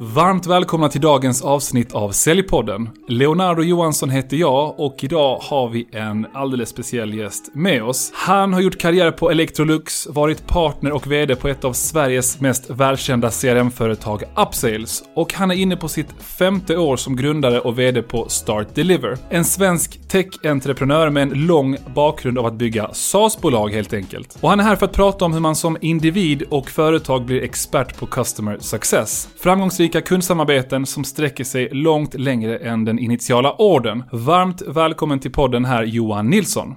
Varmt välkomna till dagens avsnitt av Säljpodden. Leonardo Johansson heter jag och idag har vi en alldeles speciell gäst med oss. Han har gjort karriär på Electrolux, varit partner och VD på ett av Sveriges mest välkända CRM-företag Upsales och han är inne på sitt femte år som grundare och VD på Start Deliver. En svensk tech-entreprenör med en lång bakgrund av att bygga SaaS-bolag helt enkelt. Och han är här för att prata om hur man som individ och företag blir expert på customer success. Framgångsrik Framgångsrika kundsamarbeten som sträcker sig långt längre än den initiala orden. Varmt välkommen till podden här Johan Nilsson.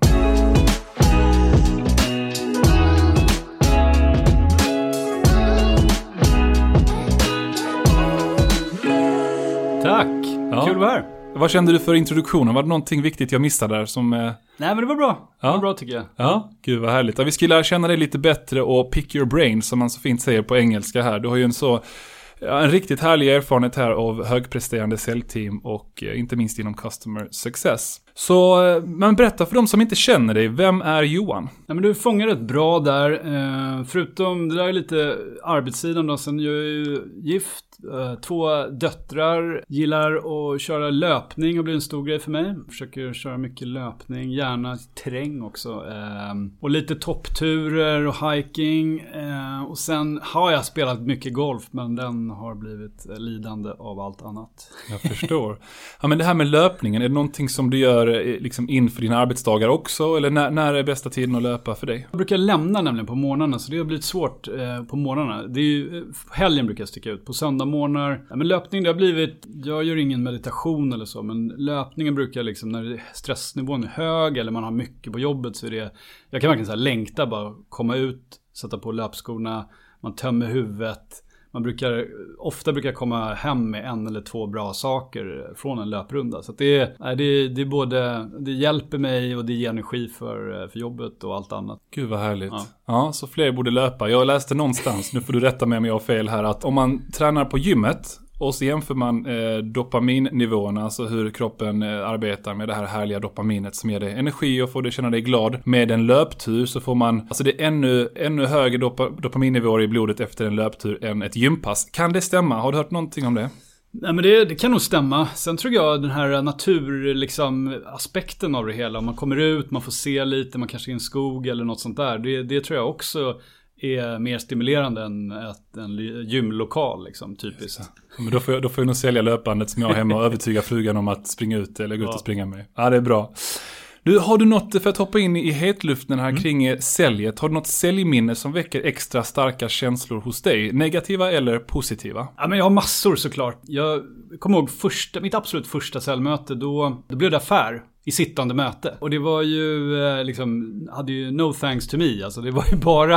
Tack! Ja. Kul att vara här. Vad kände du för introduktionen? Var det någonting viktigt jag missade där som... eh, Nej men det var bra. Det Ja. var bra tycker jag. Ja, gud vad härligt. Ja, vi ska lära känna dig lite bättre och pick your brain som man så fint säger på engelska här. Du har ju en så ja, en riktigt härlig erfarenhet här av högpresterande säljteam och eh, inte minst inom customer success. Så, eh, men berätta för de som inte känner dig, vem är Johan? Nej men du fångar rätt bra där. Eh, förutom, det där är lite arbetssidan då. Sen jag är ju gift. Eh, två döttrar. Gillar att köra löpning och blir en stor grej för mig. Försöker köra mycket löpning. Gärna terräng också. Eh, och lite toppturer och hiking. Eh, och sen har jag spelat mycket golf. Men den har blivit eh, lidande av allt annat. Jag förstår. Ja, men det här med löpningen, är det någonting som du gör Eh, liksom inför dina arbetsdagar också? Eller när, när är bästa tiden att löpa för dig? Jag brukar lämna nämligen på morgnarna så det har blivit svårt eh, på morgnarna. Det är ju, eh, helgen brukar jag sticka ut. På söndagmorgnar. Ja, men löpning det har blivit, jag gör ingen meditation eller så. Men löpningen brukar liksom när stressnivån är hög eller man har mycket på jobbet så är det. Jag kan verkligen så här längta bara komma ut, sätta på löpskorna. Man tömmer huvudet. Man brukar, ofta brukar komma hem med en eller två bra saker från en löprunda. Så det, är, det, det är både, det hjälper mig och det ger energi för, för jobbet och allt annat. Gud vad härligt. Ja. Ja. så fler borde löpa. Jag läste någonstans, nu får du rätta mig om jag har fel här, att om man tränar på gymmet och så jämför man eh, dopaminnivåerna, alltså hur kroppen eh, arbetar med det här härliga dopaminet som ger dig energi och får dig känna dig glad. Med en löptur så får man, alltså det är ännu, ännu högre dopa, dopaminnivåer i blodet efter en löptur än ett gympass. Kan det stämma? Har du hört någonting om det? Nej men det, det kan nog stämma. Sen tror jag den här natur, liksom, aspekten av det hela. Om man kommer ut, man får se lite, man kanske är i en skog eller något sånt där. Det, det tror jag också är mer stimulerande än ett, en gymlokal liksom, typiskt. Ja, Men då får, jag, då får jag nog sälja löpbandet som jag har hemma och övertyga frugan om att springa ut eller gå ut Ja. och springa med. Ja, det är bra. Du, har du något, för att hoppa in i hetluften här kring eh, säljet, har du något säljminne som väcker extra starka känslor hos dig? Negativa eller positiva? Ja men jag har massor såklart. Jag kommer ihåg första, mitt absolut första säljmöte. Då, då blev det affär i sittande möte. Och det var ju eh, liksom, hade ju no thanks to me. Alltså det var ju bara,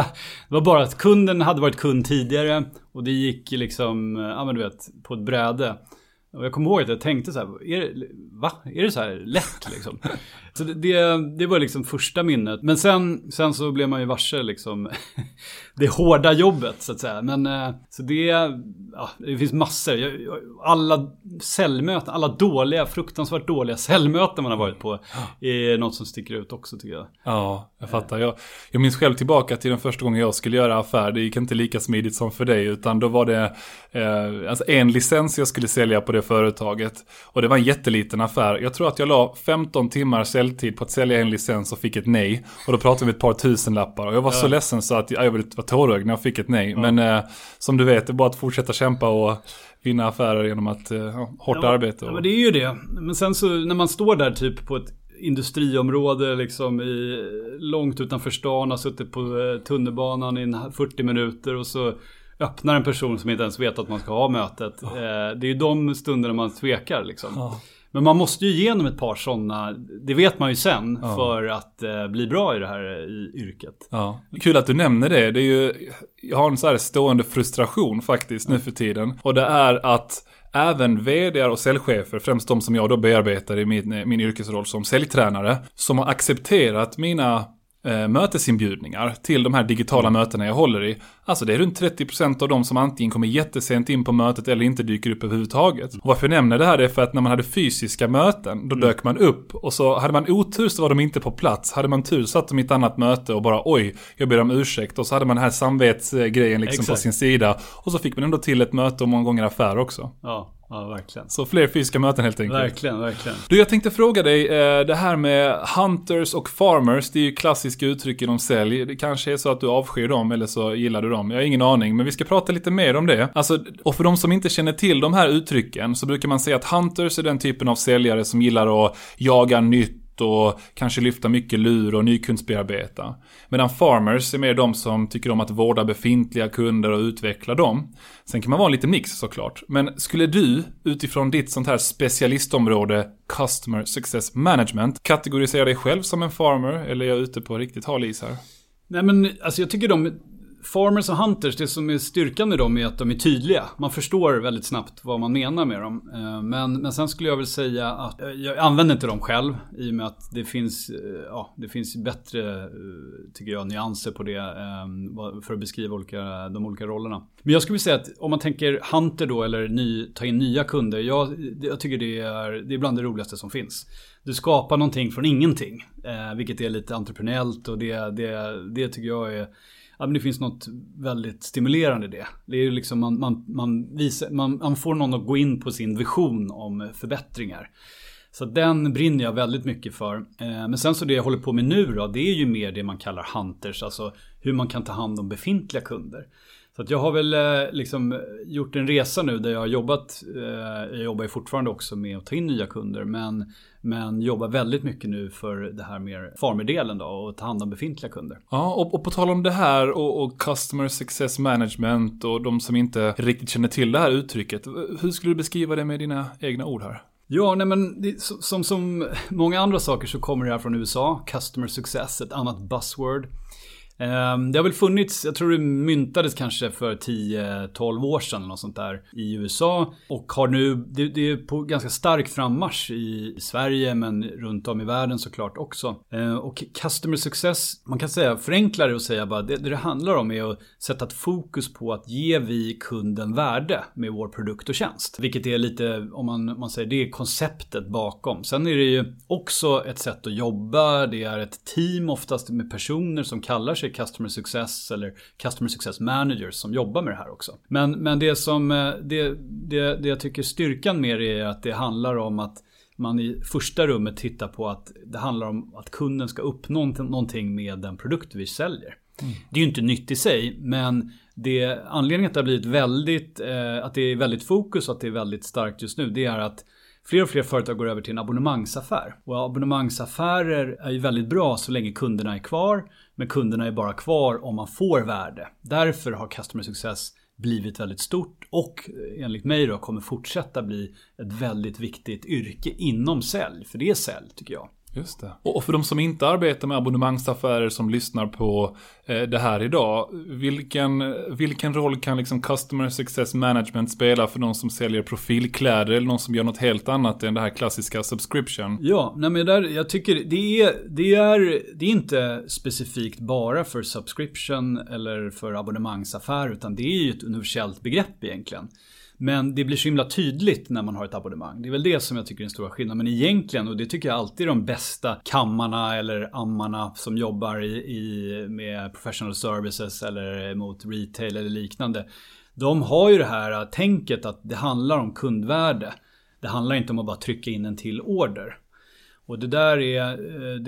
det var bara att kunden hade varit kund tidigare. Och det gick liksom, eh, ja men du vet, på ett bräde. Och jag kommer ihåg att jag tänkte så här, är det, va? Är det så här lätt liksom? Så det, det, det var liksom första minnet. Men sen, sen så blev man ju varse liksom det hårda jobbet så att säga. Men eh, så det, ja, det finns massor. Alla säljmöten, alla dåliga, fruktansvärt dåliga säljmöten man har varit på är något som sticker ut också tycker jag. Ja, jag fattar. Jag, jag minns själv tillbaka till den första gången jag skulle göra affär. Det gick inte lika smidigt som för dig, utan då var det eh, alltså en licens jag skulle sälja på det företaget. Och det var en jätteliten affär. Jag tror att jag la 15 timmar säljtid på att sälja en licens och fick ett nej. Och då pratade vi ett par tusen lappar. Och jag var så ledsen så att jag, jag var tårögd när jag fick ett nej. Men eh, som du vet, det är bara att fortsätta kämpa och vinna affärer genom att eh, ja, hårt Ja, arbete. Ja, Och, men det är ju det. Men sen så när man står där typ på ett industriområde liksom i, långt utanför stan, har suttit på eh, tunnelbanan i en 40 minuter och så öppnar en person som inte ens vet att man ska ha mötet. Eh, det är ju de stunderna man tvekar liksom. Ja. Men man måste ju igenom ett par sådana, det vet man ju sen, för att eh, bli bra i det här eh, i yrket. Ja, kul att du nämner det. Det är ju, jag har en så här stående frustration faktiskt nu för tiden. Och det är att även vd och säljchefer, främst de som jag då bearbetar i min, min yrkesroll som säljtränare, som har accepterat mina eh, mötesinbjudningar till de här digitala mötena jag håller i. Alltså det är runt 30% av dem som antingen kommer jättesent in på mötet eller inte dyker upp överhuvudtaget. Och varför jag nämner det här är för att när man hade fysiska möten, då dök man upp och så hade man otur så var de inte på plats. Hade man tur satt de i ett annat möte och bara oj, jag ber om ursäkt. Och så hade man den här samvetsgrejen liksom Exakt. på sin sida. Och så fick man ändå till ett möte och många gånger affär också. Ja. Ja, verkligen. Så fler fysiska möten helt enkelt. Verkligen, verkligen. Du, jag tänkte fråga dig, eh, det här med hunters och farmers, det är ju klassiska uttryck inom sälj. Det kanske är så att du avskyr dem eller så gillar du dem. Jag har ingen aning, men vi ska prata lite mer om det. Alltså, och för de som inte känner till de här uttrycken så brukar man säga att hunters är den typen av säljare som gillar att jaga nytt och kanske lyfta mycket lur och nykundsbearbeta. Medan farmers är mer de som tycker om att vårda befintliga kunder och utveckla dem. Sen kan man vara en liten mix såklart. Men skulle du utifrån ditt sånt här specialistområde Customer Success Management kategorisera dig själv som en farmer eller är jag ute på riktigt hal is här? Nej men alltså jag tycker de Farmers och Hunters, det som är styrkan med dem är att de är tydliga. Man förstår väldigt snabbt vad man menar med dem. Eh, men, men sen skulle jag väl säga att eh, jag använder inte dem själv. I och med att det finns, eh, ja, det finns bättre, tycker jag, nyanser på det. För att beskriva olika, de olika rollerna. Men jag skulle säga att om man tänker Hunter då, eller ny, ta in nya kunder. Jag, jag tycker det är, det är bland det roligaste som finns. Du skapar någonting från ingenting. Vilket är lite entreprenöriellt och det, det, det tycker jag är ja, men det finns något väldigt stimulerande i det. Det är ju liksom man, man, man, visar, man, man får någon att gå in på sin vision om förbättringar. Så den brinner jag väldigt mycket för. Eh, men sen så det jag håller på med nu då, det är ju mer det man kallar hunters, alltså hur man kan ta hand om befintliga kunder. Så att jag har väl eh, liksom gjort en resa nu där jag har jobbat, eh, jag jobbar ju fortfarande också med att ta in nya kunder, men, men jobbar väldigt mycket nu för det här mer farmerdelen då och ta hand om befintliga kunder. Ja, och, och på tal om det här och, och Customer Success Management och de som inte riktigt känner till det här uttrycket. Hur skulle du beskriva det med dina egna ord här? Ja, nej men det, som, som många andra saker så kommer det här från USA. Customer Success, ett annat buzzword. Ehm, det har väl funnits, jag tror det myntades kanske för 10-12 år sedan eller något sånt där i USA. Och har nu, det, det, är på ganska stark frammarsch i Sverige men runt om i världen såklart också. Ehm, och customer success, man kan säga förenklare och säga bara det, det det handlar om är att sätta ett fokus på att ge vi kunden värde med vår produkt och tjänst. Vilket är lite, om man, man säger det är konceptet bakom. Sen är det ju också ett sätt att jobba, det är ett team oftast med personer som kallar sig sig Customer Success eller Customer Success Managers som jobbar med det här också. Men, men det som eh, det, det, det jag tycker styrkan med det är att det handlar om att man i första rummet tittar på att det handlar om att kunden ska uppnå någonting med den produkt vi säljer. Mm. Det är ju inte nytt i sig, men det, anledningen att det har blivit väldigt, eh, att det är väldigt fokus och att det är väldigt starkt just nu, det är att Fler och fler företag går över till en abonnemangsaffär. Och abonnemangsaffärer är ju väldigt bra så länge kunderna är kvar. Men kunderna är bara kvar om man får värde. Därför har Customer Success blivit väldigt stort och eh, enligt mig då kommer fortsätta bli ett väldigt viktigt yrke inom sälj. För det är sälj tycker jag. Just det. Och för de som inte arbetar med abonnemangsaffärer som lyssnar på eh, det här idag. Vilken, vilken roll kan liksom Customer Success Management spela för de som säljer profilkläder eller någon som gör något helt annat än det här klassiska subscription? Ja, nej men där, jag tycker det är, det, är, det är inte specifikt bara för subscription eller för abonnemangsaffär utan det är ju ett universellt begrepp egentligen. Men det blir så himla tydligt när man har ett abonnemang. Det är väl det som jag tycker är den stora skillnaden. Men egentligen, och det tycker jag alltid är de bästa kammarna eller ammarna som jobbar i, i, med professional services eller mot retail eller liknande. De har ju det här tänket att det handlar om kundvärde. Det handlar inte om att bara trycka in en till order. Och det där är,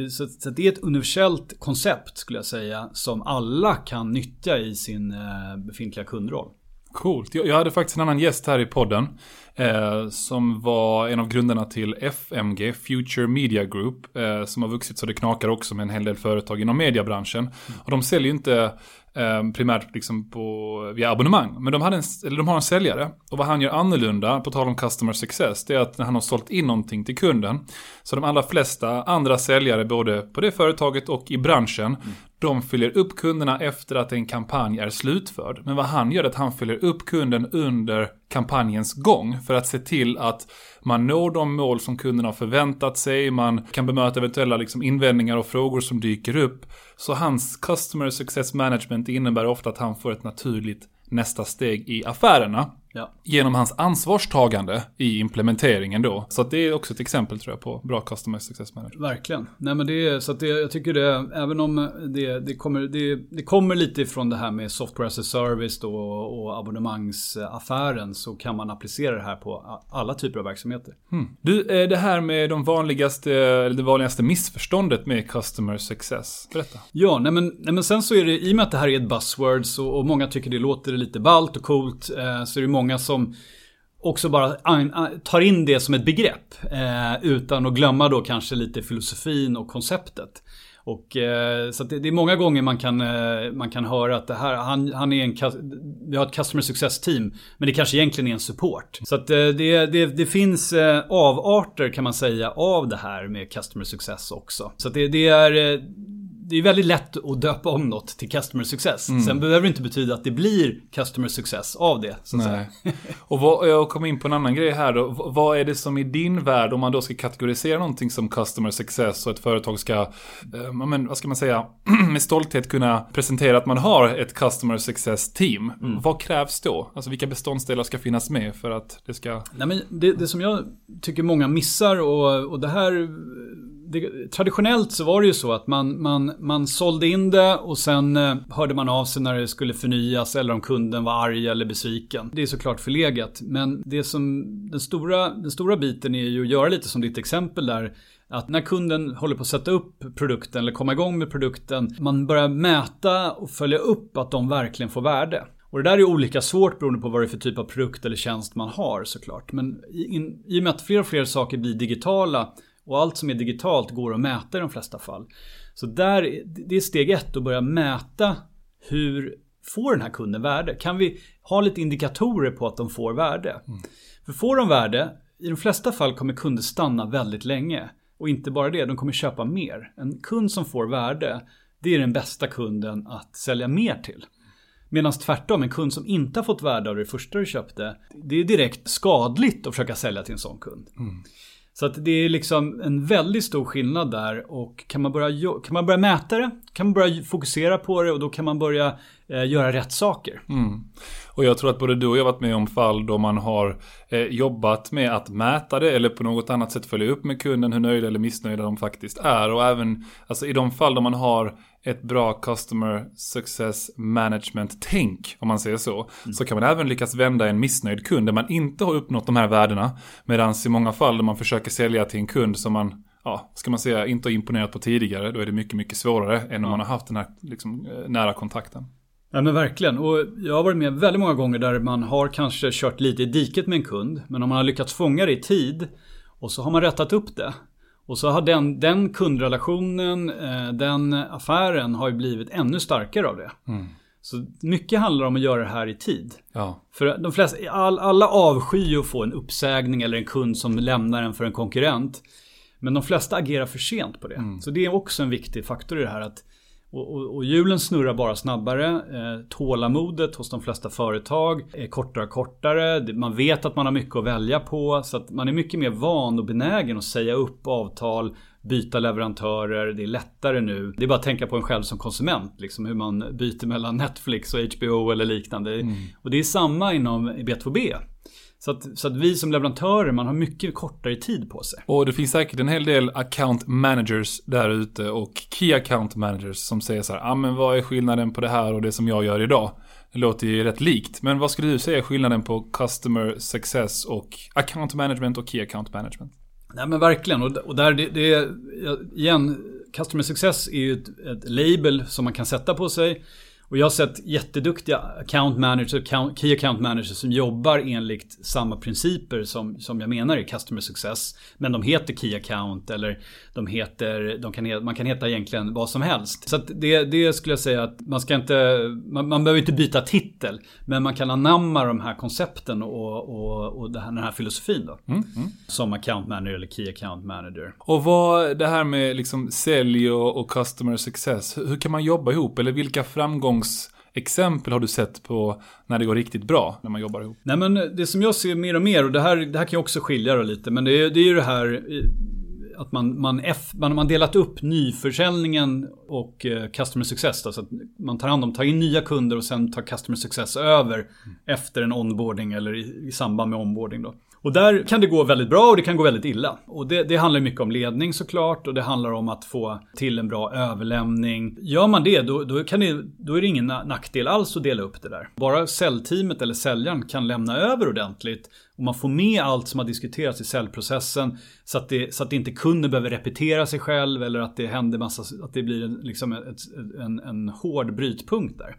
eh, så, det är ett universellt koncept skulle jag säga som alla kan nyttja i sin eh, befintliga kundroll. Coolt. Jag, hade faktiskt en annan gäst här i podden. Eh, som var en av grundarna till FMG, Future Media Group. Eh, som har vuxit så det knakar också med en hel del företag inom mediebranschen. Mm. Och de säljer ju inte eh, primärt liksom på, via abonnemang. Men de, hade en, eller de har en säljare. Och vad han gör annorlunda, på tal om customer success, det är att när han har sålt in någonting till kunden. Så de allra flesta andra säljare, både på det företaget och i branschen, mm. de följer upp kunderna efter att en kampanj är slutförd. Men vad han gör är att han följer upp kunden under kampanjens gång för att se till att man når de mål som kunderna har förväntat sig, man kan bemöta eventuella liksom invändningar och frågor som dyker upp. Så hans Customer Success Management innebär ofta att han får ett naturligt nästa steg i affärerna. Ja. Genom hans ansvarstagande i implementeringen då. Så det är också ett exempel tror jag på bra Customer Success Manager. Verkligen. Nej men det är, så att det, jag tycker det, även om det, det, kommer, det, det kommer lite ifrån det här med software as a service då och, och abonnemangsaffären så kan man applicera det här på alla typer av verksamheter. Mm. Du, eh, det här med de vanligaste, det vanligaste missförståndet med Customer Success. Berätta. Ja, nej men, nej men sen så är det, i och med att det här är ett buzzword så, och många tycker det låter lite ballt och coolt, eh, så är det många Många som också bara tar in det som ett begrepp. Eh, utan att glömma då kanske lite filosofin och konceptet. Och, eh, så det, det, är många gånger man kan, eh, man kan höra att det här, han, han är en, vi har ett customer success team, men det kanske egentligen är en support. Så att eh, det, det, det, finns eh, avarter kan man säga av det här med customer success också. Så att det, det är eh, det är väldigt lätt att döpa om något till customer success. Mm. Sen behöver det inte betyda att det blir customer success av det. Och vad, jag kommer in på en annan grej här då. Vad är det som i din värld, om man då ska kategorisera någonting som customer success och ett företag ska, eh, men, vad ska man säga, med stolthet kunna presentera att man har ett customer success team. Mm. Vad krävs då? Alltså vilka beståndsdelar ska finnas med för att det ska... Nej, men det, det som jag tycker många missar och, och det här det, traditionellt så var det ju så att man, man, man sålde in det och sen eh, hörde man av sig när det skulle förnyas eller om kunden var arg eller besviken. Det är såklart förlegat. Men det som, den, stora, den stora biten är ju att göra lite som ditt exempel där. Att när kunden håller på att sätta upp produkten eller komma igång med produkten. Man börjar mäta och följa upp att de verkligen får värde. Och det där är olika svårt beroende på vad det är för typ av produkt eller tjänst man har såklart. Men i, in, i och med att fler och fler saker blir digitala och allt som är digitalt går att mäta i de flesta fall. Så där, det är steg ett att börja mäta hur får den här kunden värde? Kan vi ha lite indikatorer på att de får värde? Mm. För får de värde, i de flesta fall kommer kunder stanna väldigt länge. Och inte bara det, de kommer köpa mer. En kund som får värde, det är den bästa kunden att sälja mer till. Medan tvärtom, en kund som inte har fått värde av det första du köpte, det är direkt skadligt att försöka sälja till en sån kund. Mm. Så att det är liksom en väldigt stor skillnad där och kan man börja, kan man börja mäta det, kan man börja fokusera på det och då kan man börja eh, göra rätt saker. Mm. Och jag tror att både du och jag har varit med om fall då man har eh, jobbat med att mäta det eller på något annat sätt följa upp med kunden hur nöjda eller missnöjda de faktiskt är. Och även alltså, i de fall då man har ett bra customer success management-tänk, om man säger så, mm. så kan man även lyckas vända en missnöjd kund där man inte har uppnått de här värdena. Medan i många fall där man försöker sälja till en kund som man ja, ska man säga, inte har imponerat på tidigare, då är det mycket, mycket svårare än om man har haft den här liksom, eh, nära kontakten. Ja men verkligen. Och jag har varit med väldigt många gånger där man har kanske kört lite i diket med en kund. Men om man har lyckats fånga det i tid och så har man rättat upp det. Och så har den, den kundrelationen, eh, den affären har ju blivit ännu starkare av det. Mm. Så mycket handlar om att göra det här i tid. Ja. För de flesta, all, alla avskyr att få en uppsägning eller en kund som lämnar en för en konkurrent. Men de flesta agerar för sent på det. Mm. Så det är också en viktig faktor i det här att och, och, och hjulen snurrar bara snabbare. Eh, tålamodet hos de flesta företag är kortare och kortare. Man vet att man har mycket att välja på. Så att man är mycket mer van och benägen att säga upp avtal, byta leverantörer. Det är lättare nu. Det är bara att tänka på en själv som konsument. Liksom hur man byter mellan Netflix och HBO eller liknande. Mm. Och det är samma inom B2B. Så att, så att vi som leverantörer, man har mycket kortare tid på sig. Och det finns säkert en hel del account managers där ute och key account managers som säger så här, ja ah, men vad är skillnaden på det här och det som jag gör idag? Det låter ju rätt likt, men vad skulle du säga är skillnaden på customer success och account management och key account management? Nej men verkligen, och, och där det, det igen, customer success är ju ett, ett label som man kan sätta på sig. Och jag har sett jätteduktiga account managers, account, key account managers som jobbar enligt samma principer som, som jag menar i customer success. Men de heter key account eller de heter, de kan, man kan heta egentligen vad som helst. Så det, det skulle jag säga att man ska inte, man, man behöver inte byta titel. Men man kan anamma de här koncepten och, och, och den här filosofin då. Mm, mm. Som account manager eller key account manager. Och vad, det här med liksom sälj och, och customer success, hur kan man jobba ihop? Eller vilka framgångs exempel har du sett på när det går riktigt bra när man jobbar ihop? Nej men det som jag ser mer och mer, och det här, det här kan ju också skilja lite, men det är, det är ju det här att man, man, F, man, man delat upp nyförsäljningen och eh, customer success. Då, så att man tar hand om, tar in nya kunder och sen tar customer success över mm. efter en onboarding eller i, i, samband med onboarding. Då. Och där kan det gå väldigt bra och det kan gå väldigt illa. Och det, det handlar mycket om ledning såklart och det handlar om att få till en bra överlämning. Gör man det, då, då, kan det, då är det ingen nackdel alls att dela upp det där. Bara säljteamet eller säljaren kan lämna över ordentligt och man får med allt som har diskuterats i säljprocessen så att, det, så att inte kunden behöver repetera sig själv eller att det händer massa, att det blir en, liksom ett, en, en hård brytpunkt där.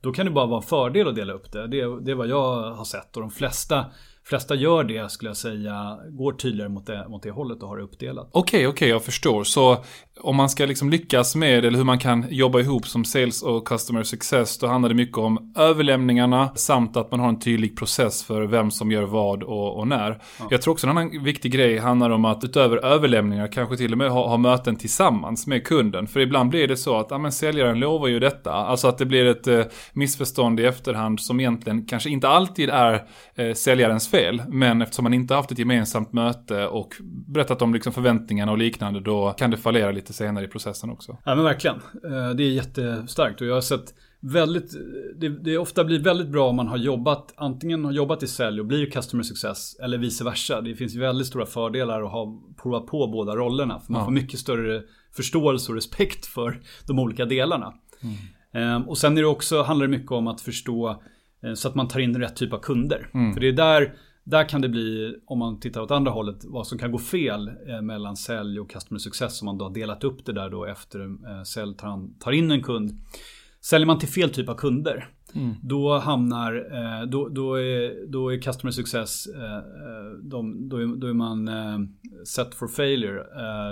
Då kan det bara vara en fördel att dela upp det. Det, det är vad jag har sett och de flesta flesta gör det skulle jag säga, går tydligare mot det, mot det hållet och har det uppdelat. Okej, okay, okej, okay, jag förstår. Så om man ska liksom lyckas med, eller hur man kan jobba ihop som sales och customer success, då handlar det mycket om överlämningarna samt att man har en tydlig process för vem som gör vad och, och när. Ja. Jag tror också en annan viktig grej handlar om att utöver överlämningar kanske till och med ha, ha möten tillsammans med kunden. För ibland blir det så att, ja men säljaren lovar ju detta. Alltså att det blir ett eh, missförstånd i efterhand som egentligen kanske inte alltid är eh, säljarens fel. Men eftersom man inte haft ett gemensamt möte och berättat om liksom förväntningarna och liknande, då kan det fallera lite senare i processen också. Ja men verkligen. Eh, det är jättestarkt och jag har sett väldigt, det, det ofta blir väldigt bra om man har jobbat, antingen har jobbat i sälj och blir customer success eller vice versa. Det finns väldigt stora fördelar att ha provat på båda rollerna. För man ja. får mycket större förståelse och respekt för de olika delarna. Mm. Ehm, och sen är det också, handlar det mycket om att förstå Eh, så att man tar in rätt typ av kunder. Mm. För det är där, där kan det bli, om man tittar åt andra hållet, vad som kan gå fel eh, mellan sälj och customer success. Om man då har delat upp det där då efter eh, sälj tar, in en kund. Säljer man till fel typ av kunder, Mm. Då hamnar, eh, då, då, är, då är customer success, de, då, är, då är man set for failure.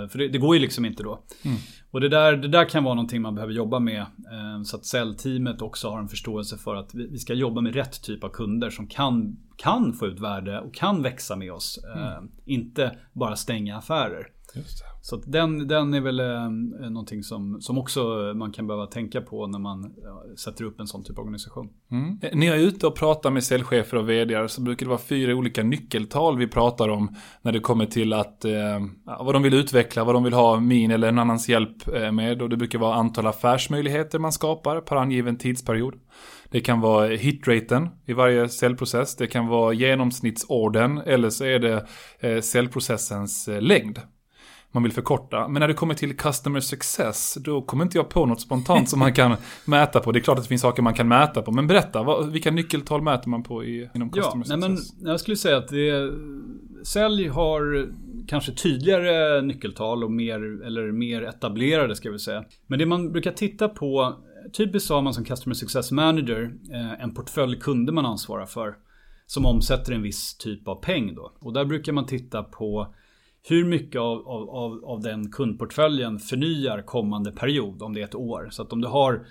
För det, det, går ju liksom inte då. Mm. Och det där, det där kan vara någonting man behöver jobba med. Så att säljteamet också har en förståelse för att vi, ska jobba med rätt typ av kunder som kan, kan få ut värde och kan växa med oss. Mm. Inte bara stänga affärer. Så den, den är väl eh, någonting som, som också man kan behöva tänka på när man ja, sätter upp en sån typ av organisation. Mm. Eh, när jag är ute och pratar med säljchefer och vd så brukar det vara fyra olika nyckeltal vi pratar om när det kommer till att eh, vad de vill utveckla, vad de vill ha min eller en annans hjälp eh, med. Och det brukar vara antal affärsmöjligheter man skapar per angiven tidsperiod. Det kan vara hitraten i varje säljprocess. Det kan vara genomsnittsorden eller så är det eh, säljprocessens eh, längd man vill förkorta. Men när det kommer till customer success, då kommer inte jag på något spontant som man kan mäta på. Det är klart att det finns saker man kan mäta på, men berätta, vad, vilka nyckeltal mäter man på i, inom customer ja, success? Nej, men jag skulle säga att det, sälj har kanske tydligare nyckeltal och mer, eller mer etablerade ska vi säga. Men det man brukar titta på, typiskt har man som customer success manager eh, en portfölj kunder man ansvarar för. Som omsätter en viss typ av peng då. Och där brukar man titta på hur mycket av, av, av den kundportföljen förnyar kommande period, om det är ett år. Så att om du har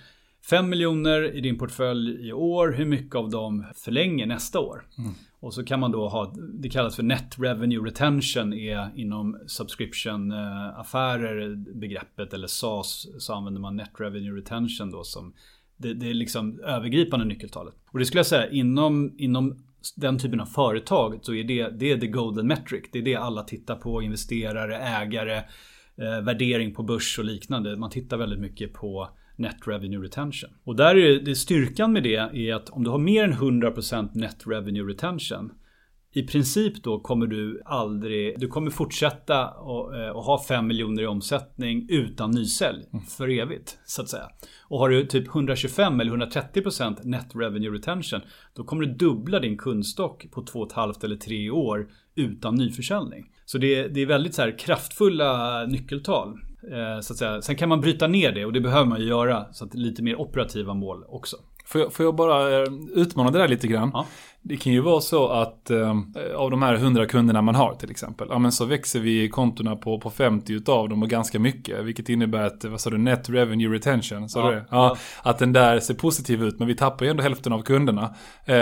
5 miljoner i din portfölj i år, hur mycket av dem förlänger nästa år? Mm. Och så kan man då ha, det kallas för Net Revenue Retention är inom subscription-affärer begreppet eller SaaS så använder man Net Revenue Retention då som det, det är liksom övergripande nyckeltalet. Och det skulle jag säga inom, inom den typen av företag så är det, det är the golden metric. Det är det alla tittar på, investerare, ägare, eh, värdering på börs och liknande. Man tittar väldigt mycket på Net Revenue Retention. Och där är det, styrkan med det är att om du har mer än 100% Net Revenue Retention i princip då kommer du aldrig, du kommer fortsätta och, eh, och ha 5 miljoner i omsättning utan nysälj mm. för evigt. Så att säga. Och har du typ 125 eller 130% net revenue retention då kommer du dubbla din kundstock på 2,5 eller 3 år utan nyförsäljning. Så det är, det är väldigt så här kraftfulla nyckeltal. Eh, så att säga. Sen kan man bryta ner det och det behöver man ju göra så att lite mer operativa mål också. Får jag, får jag bara eh, utmana det där lite grann? Ja. Det kan ju vara så att eh, av de här 100 kunderna man har till exempel, ja men så växer vi kontona på, på 50 utav dem och ganska mycket. Vilket innebär att, vad sa du, net revenue retention, sa Ja, du det? ja. Att den där ser positiv ut, men vi tappar ju ändå hälften av kunderna. Eh,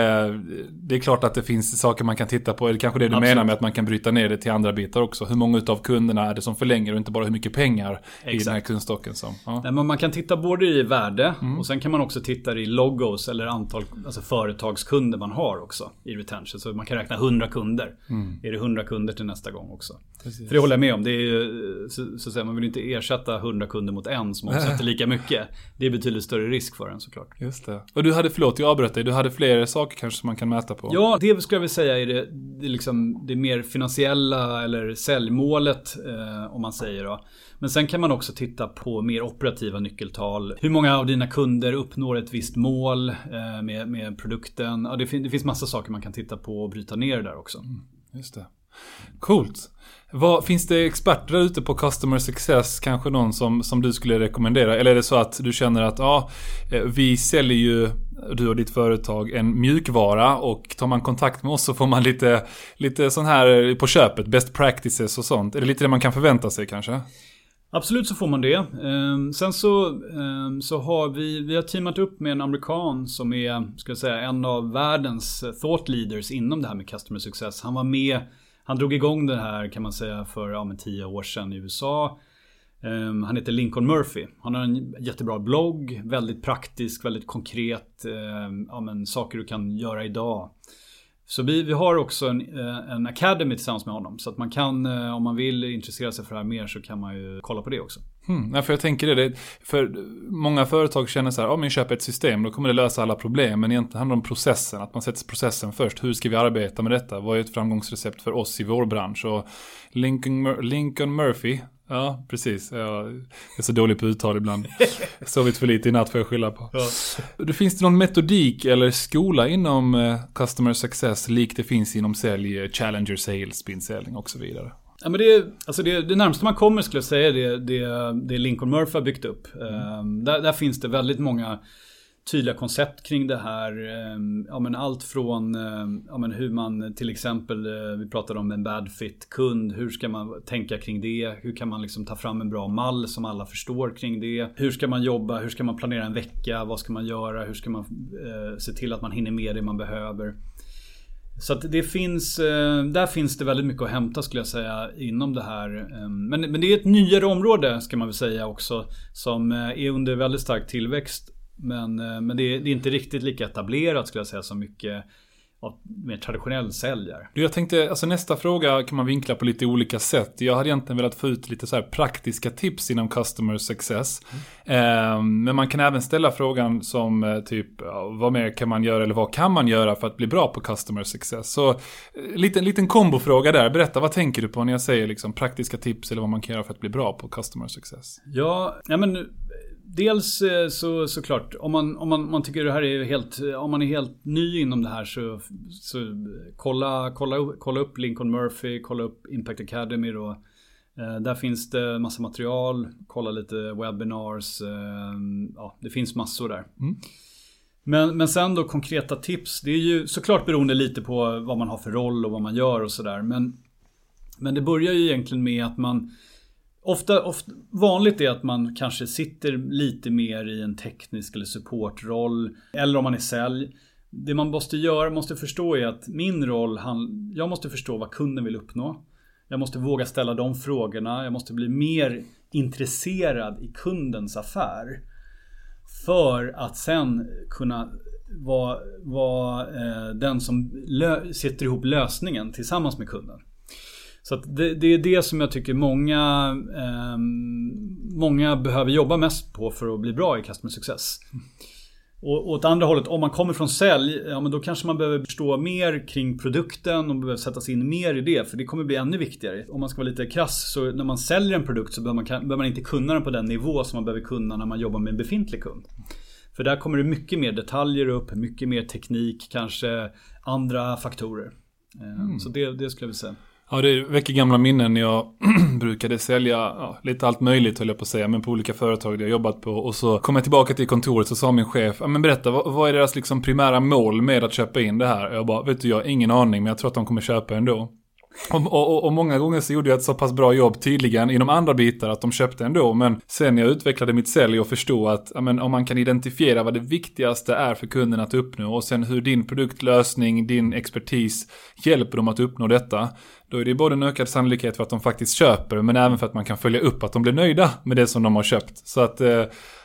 det är klart att det finns saker man kan titta på, eller kanske det du Absolut. menar med att man kan bryta ner det till andra bitar också. Hur många utav kunderna är det som förlänger och inte bara hur mycket pengar i Exakt. den här kundstocken som... Ja. Nej, men man kan titta både i värde Mm. och sen kan man också titta i logos eller antal alltså företagskunder man har också i retention. Så man kan räkna 100 kunder. Mm. Är det 100 kunder till nästa gång också? För det håller jag med om. Det är, ju, så, så säga, man vill inte ersätta 100 kunder mot en som omsätter lika mycket. Det är betydligt större risk för en såklart. Just det. Och du hade, förlåt jag avbröt dig, du hade fler saker kanske som man kan mäta på? Ja, det skulle jag vilja säga är det, det, är liksom, det mer finansiella eller säljmålet eh, om man säger då. Men sen kan man också titta på mer operativa nyckeltal. Hur många av dina kunder uppnår ett visst mål eh, med, med produkten? Ja, det, fin- det finns massa saker man kan titta på och bryta ner där också. Mm, just det. Coolt. Vad, finns det experter där ute på customer success? Kanske någon som, som du skulle rekommendera? Eller är det så att du känner att ja, eh, vi säljer ju, du och ditt företag, en mjukvara och tar man kontakt med oss så får man lite, lite sån här eh, på köpet, best practices och sånt. Är det lite det man kan förvänta sig kanske? Absolut så får man det. Ehm, sen så, ehm, så har vi, vi har teamat upp med en amerikan som är, ska jag säga, en av världens thought leaders inom det här med customer success. Han var med, han drog igång det här kan man säga för ja, men tio år sedan i USA. Um, ehm, han heter Lincoln Murphy. Han har en jättebra blogg, väldigt praktisk, väldigt konkret. Um, ja, men saker du kan göra idag. Så vi, vi har också en, eh, en academy tillsammans med honom. Så att man kan, eh, om man vill intressera sig för det här mer så kan man ju kolla på det också. Hmm, ja, för jag tänker det, det, för många företag känner så här, ja men köp ett system, då kommer det lösa alla problem. Men egentligen handlar det om processen, att man sätter processen först. Hur ska vi arbeta med detta? Vad är ett framgångsrecept för oss i vår bransch? Och Lincoln, Mur- Lincoln Murphy, ja precis, jag är så dålig på uttal ibland. Sovit för lite i natt får jag skylla på. Det finns det någon metodik eller skola inom eh, Customer Success, likt det finns inom sälj, eh, Challenger Sales, spinsäljning och så vidare? Ja, men det, alltså det, det närmaste man kommer skulle jag säga det, det, det Lincoln Murphy har byggt upp. Ehm, där, där finns det väldigt många tydliga koncept kring det här. Ehm, ja, men allt från ehm, ja, men hur man till exempel, eh, vi pratade om en bad fit kund. Hur ska man tänka kring det? Hur kan man liksom ta fram en bra mall som alla förstår kring det? Hur ska man jobba? Hur ska man planera en vecka? Vad ska man göra? Hur ska man eh, se till att man hinner med det man behöver? Så att det finns, eh, där finns det väldigt mycket att hämta skulle jag säga inom det här. Ehm, men, men det är ett nyare område ska man väl säga också. Som eh, är under väldigt stark tillväxt. Men, eh, men det, är, det är inte riktigt lika etablerat skulle jag säga som mycket av mer traditionell sälj är. Du, Jag tänkte, alltså nästa fråga kan man vinkla på lite olika sätt. Jag hade egentligen velat få ut lite så praktiska tips inom customer success. Eh, men man kan även ställa frågan som eh, typ, vad mer kan man göra eller vad kan man göra för att bli bra på customer success? Så, eh, liten, liten kombofråga där. Berätta, vad tänker du på när jag säger liksom praktiska tips eller vad man kan göra för att bli bra på customer success? Ja, ja men dels eh, så såklart om man, om man, man tycker det här är helt, om man är helt ny inom det här så, så kolla, kolla, kolla upp Lincoln Murphy, kolla upp Impact Academy då. Eh, Där finns det massa material, kolla lite webinars, eh, ja det finns massor där. Mm. Men, men sen då konkreta tips, det är ju såklart beroende lite på vad man har för roll och vad man gör och sådär. Men, men det börjar ju egentligen med att man Ofta, ofta, vanligt är att man kanske sitter lite mer i en teknisk eller supportroll. Eller om man är sälj. Det man måste göra, måste förstå är att min roll, jag måste förstå vad kunden vill uppnå. Jag måste våga ställa de frågorna. Jag måste bli mer intresserad i kundens affär. För att sen kunna vara, vara eh, den som sitter sätter ihop lösningen tillsammans med kunden. Så det, det är det som jag tycker många, eh, många behöver jobba mest på för att bli bra i customer success. Och åt andra hållet, om man kommer från sälj, ja men då kanske man behöver förstå mer kring produkten och behöver sätta sig in mer i det. För det kommer bli ännu viktigare. Om man ska vara lite krass, så när man säljer en produkt så behöver man, behöver man inte kunna den på den nivå som man behöver kunna när man jobbar med en befintlig kund. För där kommer det mycket mer detaljer upp, mycket mer teknik, kanske andra faktorer. Eh, Så det, det skulle jag vilja säga. Ja, det väcker gamla minnen när jag brukade sälja ja, lite allt möjligt höll jag på att säga, men på olika företag där jag jobbat på. Och så kom jag tillbaka till kontoret så sa min chef, ja men berätta, vad, vad är deras liksom primära mål med att köpa in det här? Och jag bara, vet du, jag har ingen aning, men jag tror att de kommer köpa ändå. Och, och, och, många gånger så gjorde jag ett så pass bra jobb tydligen inom andra bitar att de köpte ändå. Men sen jag utvecklade mitt sälj och förstod att amen, om man kan identifiera vad det viktigaste är för kunden att uppnå och sen hur din produktlösning, din expertis hjälper dem att uppnå detta. Då är det både en ökad sannolikhet för att de faktiskt köper men även för att man kan följa upp att de blir nöjda med det som de har köpt. Så att eh,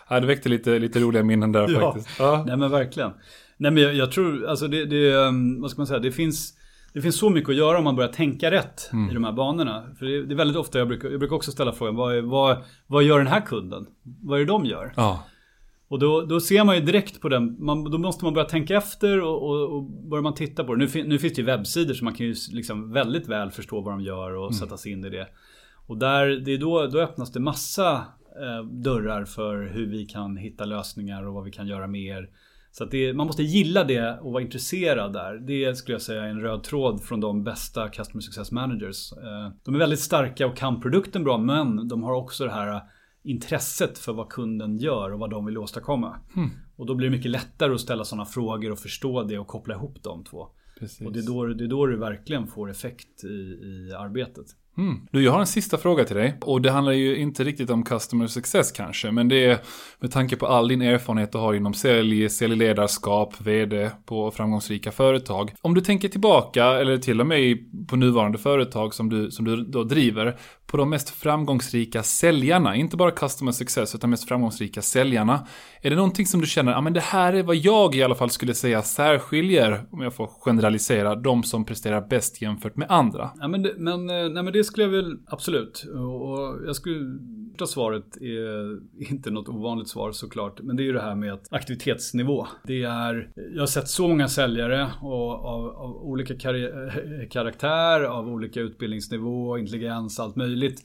det väckte lite, lite roliga minnen där ja. faktiskt. Ja, nej men verkligen. Nej men jag, jag tror, alltså det, det, um, vad ska man säga, det finns det finns så mycket att göra om man börjar tänka rätt mm. i de här banorna. För det är, det är väldigt ofta jag brukar, jag brukar också ställa frågan, vad, är, vad, vad gör den här kunden? Vad är det de gör? Ja. Och då, då ser man ju direkt på den, man, då måste man börja tänka efter och, och, och börjar man titta på det. Nu, nu finns det ju webbsidor så man kan ju liksom väldigt väl förstå vad de gör och mm. sätta sig in i det. Och där, det är då, då öppnas det massa eh, dörrar för hur vi kan hitta lösningar och vad vi kan göra mer. Så det, man måste gilla det och vara intresserad där. Det skulle jag säga är en röd tråd från de bästa Customer Success Managers. Eh, de är väldigt starka och kan produkten bra men de har också det här intresset för vad kunden gör och vad de vill åstadkomma. Mm. Och då blir det mycket lättare att ställa sådana frågor och förstå det och koppla ihop de två. Precis. Och det är, då, det är då du verkligen får effekt i, i arbetet. Mm. Du, jag har en sista fråga till dig. Och det handlar ju inte riktigt om customer success kanske. Men det är med tanke på all din erfarenhet du har inom sälj, säljledarskap, vd på framgångsrika företag. Om du tänker tillbaka, eller till och med på nuvarande företag som du, som du då driver på de mest framgångsrika säljarna, inte bara customer success utan mest framgångsrika säljarna. Är det någonting som du känner, ja men det här är vad jag i alla fall skulle säga särskiljer, om jag får generalisera, de som presterar bäst jämfört med andra? Ja men det, men, eh, nej, men det skulle jag väl absolut. Och jag skulle, första svaret är inte något ovanligt svar såklart, men det är ju det här med aktivitetsnivå. Det är, jag har sett så många säljare och av, av olika eh, karaktär, av olika utbildningsnivå, intelligens, allt möjligt.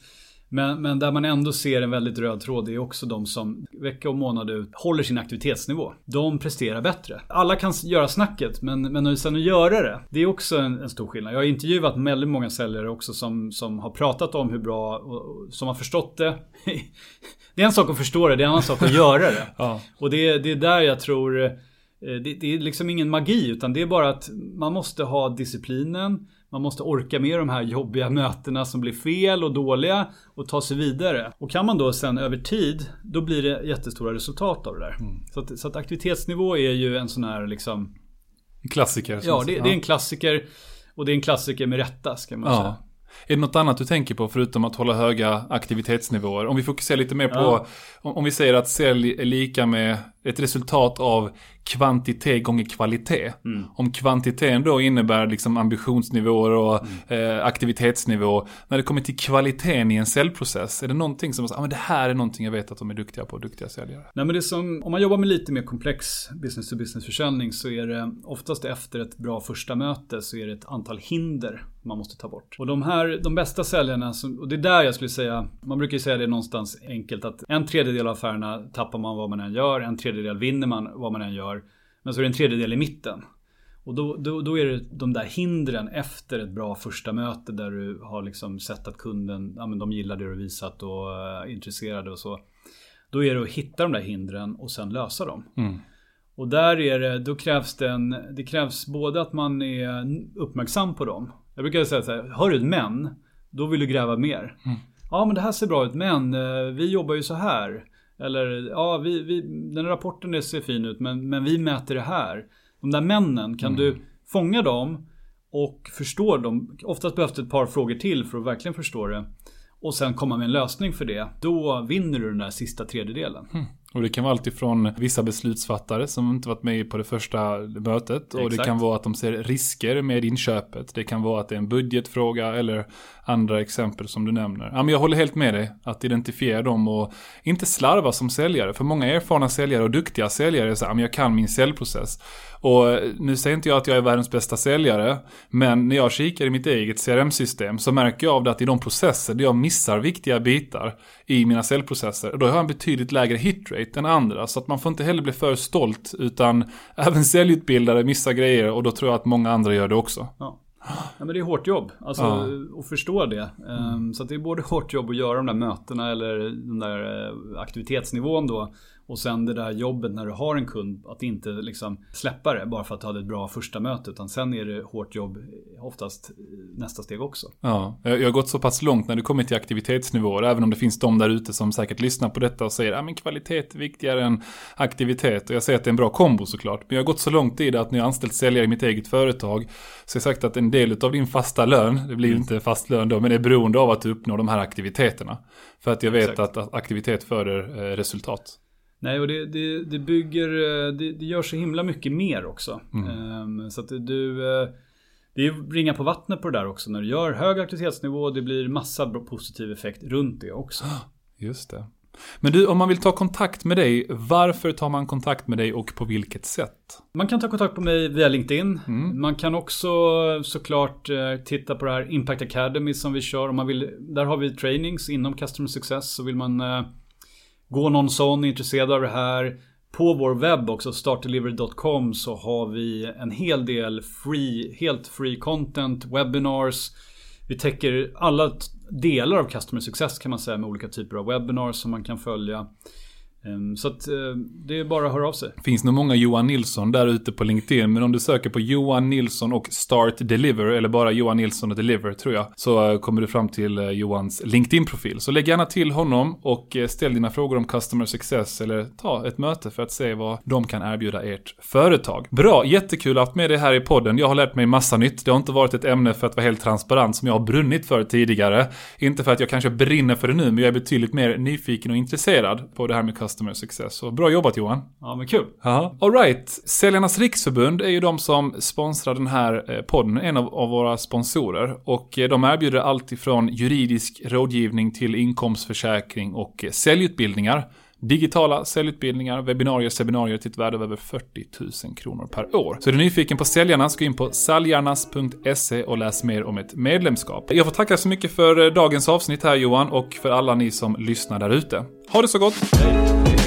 Men, men där man ändå ser en väldigt röd tråd är också de som vecka och månad ut håller sin aktivitetsnivå. De presterar bättre. Alla kan göra snacket men, men sen att göra det, det är också en, en, stor skillnad. Jag har intervjuat väldigt många säljare också som, som har pratat om hur bra, och, som har förstått det. det är en sak att förstå det, det är en annan sak att göra det. ja. Och det, det är där jag tror, eh, det, det är liksom ingen magi utan det är bara att man måste ha disciplinen man måste orka med de här jobbiga mötena som blir fel och dåliga och ta sig vidare. Och kan man då sen över tid, då blir det jättestora resultat av det där. Mm. Så, att, så, att, aktivitetsnivå är ju en sån här liksom... En klassiker. Ja, det, det, är en klassiker. Och det är en klassiker med rätta, ska man ja. säga. Är det något annat du tänker på förutom att hålla höga aktivitetsnivåer? Om vi fokuserar lite mer på, ja. om, vi säger att sälj är lika med ett resultat av kvantitet gånger kvalitet. Mm. Om kvantiteten då innebär liksom ambitionsnivåer och mm. eh, aktivitetsnivå. När det kommer till kvaliteten i en säljprocess, är det någonting som, ah, men det här är någonting jag vet att de är duktiga på, duktiga säljare? Nej men det som, om man jobbar med lite mer komplex business to business försäljning så är det oftast efter ett bra första möte så är det ett antal hinder man måste ta bort. Och de här, de bästa säljarna, och det är där jag skulle säga, man brukar ju säga det någonstans enkelt att en tredjedel av affärerna tappar man vad man än gör, en tredjedel vinner man vad man än gör. Men så är det en tredjedel i mitten. Och då, då, då, är det de där hindren efter ett bra första möte där du har liksom sett att kunden, ja men de gillar det du visat och är intresserade och så. Då är det att hitta de där hindren och sen lösa dem. Mm. Och där är det, då krävs det en, det krävs både att man är uppmärksam på dem. Jag brukar säga så här, hör du ett men, då vill du gräva mer. Mm. Ja men det här ser bra ut, men eh, vi jobbar ju så här. Eller ja, vi, vi, den rapporten ser fin ut men, men vi mäter det här. De där männen, kan mm. du fånga dem och förstå dem? Oftast behövs det ett par frågor till för att verkligen förstå det. Och sen komma med en lösning för det. Då vinner du den där sista tredjedelen. Mm. Och det kan vara alltifrån vissa beslutsfattare som inte varit med på det första mötet. Exakt. Och det kan vara att de ser risker med inköpet. Det kan vara att det är en budgetfråga eller andra exempel som du nämner. Ja, men jag håller helt med dig. Att identifiera dem och inte slarva som säljare. För många erfarna säljare och duktiga säljare säger att jag kan min säljprocess. Och nu säger inte jag att jag är världens bästa säljare, men när jag kikar i mitt eget CRM-system så märker jag av det att i de processer där jag missar viktiga bitar i mina säljprocesser, då har jag en betydligt lägre hitrate än andra. Så att man får inte heller bli för stolt, utan även säljutbildare missar grejer och då tror jag att många andra gör det också. Ja. Ja, men det är hårt jobb. Alltså Ja. att förstå det. Ehm, Så att det är både hårt jobb att göra de där mötena eller den där eh, aktivitetsnivån då. Och sen det där jobbet när du har en kund. Att inte liksom släppa det bara för att du hade ett bra första möte. Utan sen är det hårt jobb oftast eh, nästa steg också. Ja, jag har gått så pass långt när det kommer till aktivitetsnivåer, även om det finns de där ute som säkert lyssnar på detta och säger att men kvalitet är viktigare än aktivitet. Och jag säger att det är en bra kombo såklart. Men jag har gått så långt i det att när jag anställt säljare i mitt eget företag så har jag sagt att en del av din fasta lön, det blir ju inte fast lön då, men det är beroende av att du uppnår de här aktiviteterna. För att jag vet Exakt. att, att aktivitet föder eh, resultat. Nej, och det, det, det bygger, eh, det, det gör så himla mycket mer också. Ehm, Så att du, eh, det är ringa på vattnet på det där också. När du gör hög aktivitetsnivå, det blir massa positiv effekt runt det också. Just det. Men du, om man vill ta kontakt med dig, varför tar man kontakt med dig och på vilket sätt? Man kan ta kontakt på mig via LinkedIn. Man kan också såklart eh, titta på det här Impact Academy som vi kör. Om man vill, där har vi trainings inom Customer Success. Så vill man Går gå någon sån, intresserad av det här. På vår webb också, startdelivery.com, så har vi en hel del free, helt free content, webinars. Vi täcker alla delar av Customer Success kan man säga med olika typer av webinars som man kan följa. Ehm, så att eh, det är bara att höra av sig. finns nog många Johan Nilsson där ute på LinkedIn, men om du söker på Johan Nilsson och Start Deliver, eller bara Johan Nilsson och Deliver tror jag, så eh, kommer du fram till eh, Johans LinkedIn-profil. Så lägg gärna till honom och ställ dina frågor om Customer Success eller ta ett möte för att se vad de kan erbjuda ert företag. Bra, jättekul att ha med dig här i podden. Jag har lärt mig massa nytt. Det har inte varit ett ämne för att vara helt transparent som jag har brunnit för tidigare. Inte för att jag kanske brinner för det nu, men jag är betydligt mer nyfiken och intresserad på det här med Customer Success. Så bra jobbat Johan! Ja men kul. Alright, Säljarnas Riksförbund är ju de som sponsrar den här eh, podden, en av, av våra sponsorer. Och eh, de erbjuder allt ifrån juridisk rådgivning till inkomstförsäkring och eh, säljutbildningar. Digitala säljutbildningar, webbinarier, seminarier till ett värde av över 40 000 kronor per år. Så är du nyfiken på Säljarnas, gå in på saljarnas.se och läs mer om ett medlemskap. Jag får tacka så mycket för eh, dagens avsnitt här Johan och för alla ni som lyssnar där ute. Ha det så gott! Hej.